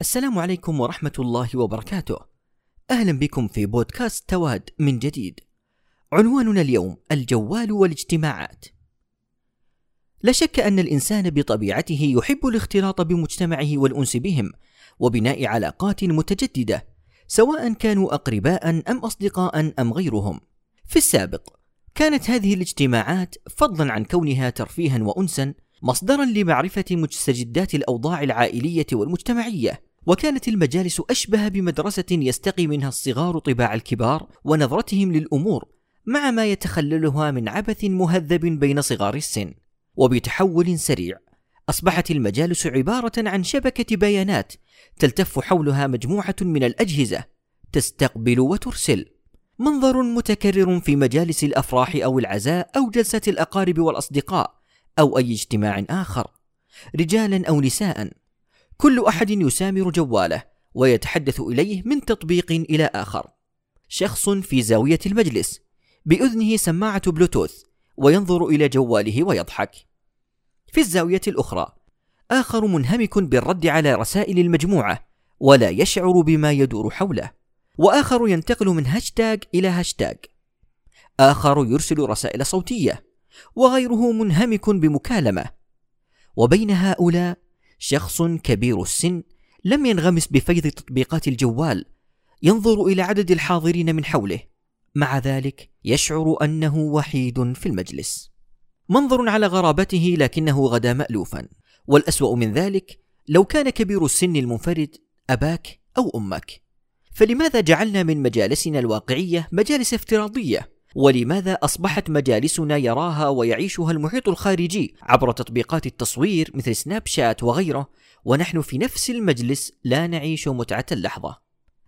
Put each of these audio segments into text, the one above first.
السلام عليكم ورحمة الله وبركاته. أهلا بكم في بودكاست تواد من جديد. عنواننا اليوم الجوال والاجتماعات. لا شك أن الإنسان بطبيعته يحب الاختلاط بمجتمعه والأنس بهم، وبناء علاقات متجددة، سواء كانوا أقرباء أم أصدقاء أم غيرهم. في السابق، كانت هذه الاجتماعات فضلا عن كونها ترفيها وأنسا مصدرا لمعرفة مستجدات الأوضاع العائلية والمجتمعية، وكانت المجالس أشبه بمدرسة يستقي منها الصغار طباع الكبار ونظرتهم للأمور مع ما يتخللها من عبث مهذب بين صغار السن. وبتحول سريع أصبحت المجالس عبارة عن شبكة بيانات تلتف حولها مجموعة من الأجهزة تستقبل وترسل. منظر متكرر في مجالس الأفراح أو العزاء أو جلسة الأقارب والأصدقاء. أو أي اجتماع آخر. رجالا أو نساء كل أحد يسامر جواله ويتحدث إليه من تطبيق إلى آخر. شخص في زاوية المجلس بأذنه سماعة بلوتوث وينظر إلى جواله ويضحك. في الزاوية الأخرى آخر منهمك بالرد على رسائل المجموعة ولا يشعر بما يدور حوله وآخر ينتقل من هاشتاج إلى هاشتاج آخر يرسل رسائل صوتية وغيره منهمك بمكالمة. وبين هؤلاء شخص كبير السن لم ينغمس بفيض تطبيقات الجوال ينظر إلى عدد الحاضرين من حوله. مع ذلك يشعر أنه وحيد في المجلس. منظر على غرابته لكنه غدا مالوفا. والأسوأ من ذلك لو كان كبير السن المنفرد أباك أو أمك. فلماذا جعلنا من مجالسنا الواقعية مجالس افتراضية؟ ولماذا أصبحت مجالسنا يراها ويعيشها المحيط الخارجي عبر تطبيقات التصوير مثل سناب شات وغيره؟ ونحن في نفس المجلس لا نعيش متعة اللحظة.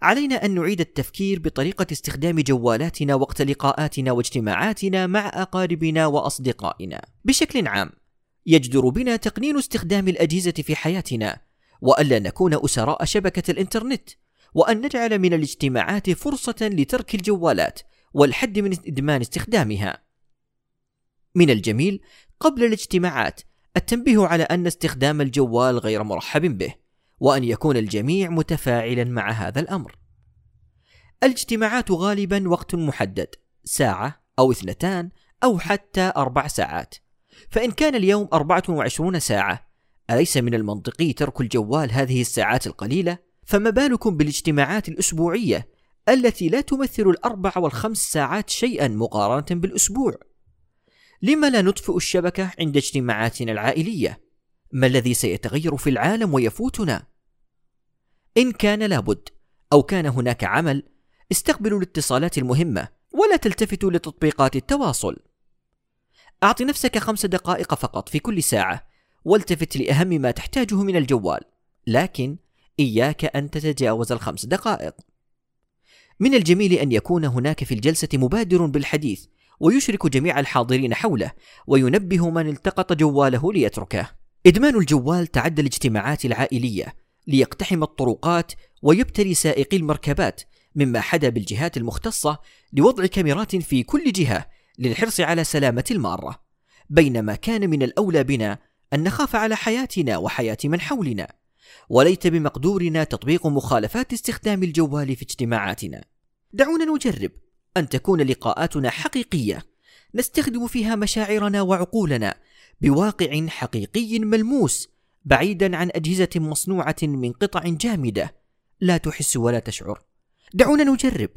علينا أن نعيد التفكير بطريقة استخدام جوالاتنا وقت لقاءاتنا واجتماعاتنا مع أقاربنا وأصدقائنا. بشكل عام يجدر بنا تقنين استخدام الأجهزة في حياتنا والا نكون أسراء شبكة الإنترنت وأن نجعل من الاجتماعات فرصة لترك الجوالات والحد من إدمان استخدامها. من الجميل قبل الاجتماعات التنبيه على أن استخدام الجوال غير مرحب به، وأن يكون الجميع متفاعلا مع هذا الأمر. الاجتماعات غالبا وقت محدد، ساعة أو اثنتان أو حتى أربع ساعات. فإن كان اليوم 24 ساعة، أليس من المنطقي ترك الجوال هذه الساعات القليلة؟ فما بالكم بالاجتماعات الأسبوعية التي لا تمثل الأربع والخمس ساعات شيئا مقارنة بالأسبوع لما لا نطفئ الشبكة عند اجتماعاتنا العائلية؟ ما الذي سيتغير في العالم ويفوتنا؟ إن كان لابد أو كان هناك عمل استقبلوا الاتصالات المهمة ولا تلتفتوا لتطبيقات التواصل أعط نفسك خمس دقائق فقط في كل ساعة والتفت لأهم ما تحتاجه من الجوال لكن إياك أن تتجاوز الخمس دقائق من الجميل أن يكون هناك في الجلسة مبادر بالحديث ويشرك جميع الحاضرين حوله وينبه من التقط جواله ليتركه. إدمان الجوال تعدى الاجتماعات العائلية ليقتحم الطرقات ويبتلي سائقي المركبات مما حدا بالجهات المختصة لوضع كاميرات في كل جهة للحرص على سلامة المارة بينما كان من الأولى بنا أن نخاف على حياتنا وحياة من حولنا وليت بمقدورنا تطبيق مخالفات استخدام الجوال في اجتماعاتنا. دعونا نجرب أن تكون لقاءاتنا حقيقية. نستخدم فيها مشاعرنا وعقولنا بواقع حقيقي ملموس بعيدا عن أجهزة مصنوعة من قطع جامدة. لا تحس ولا تشعر. دعونا نجرب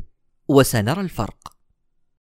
وسنرى الفرق.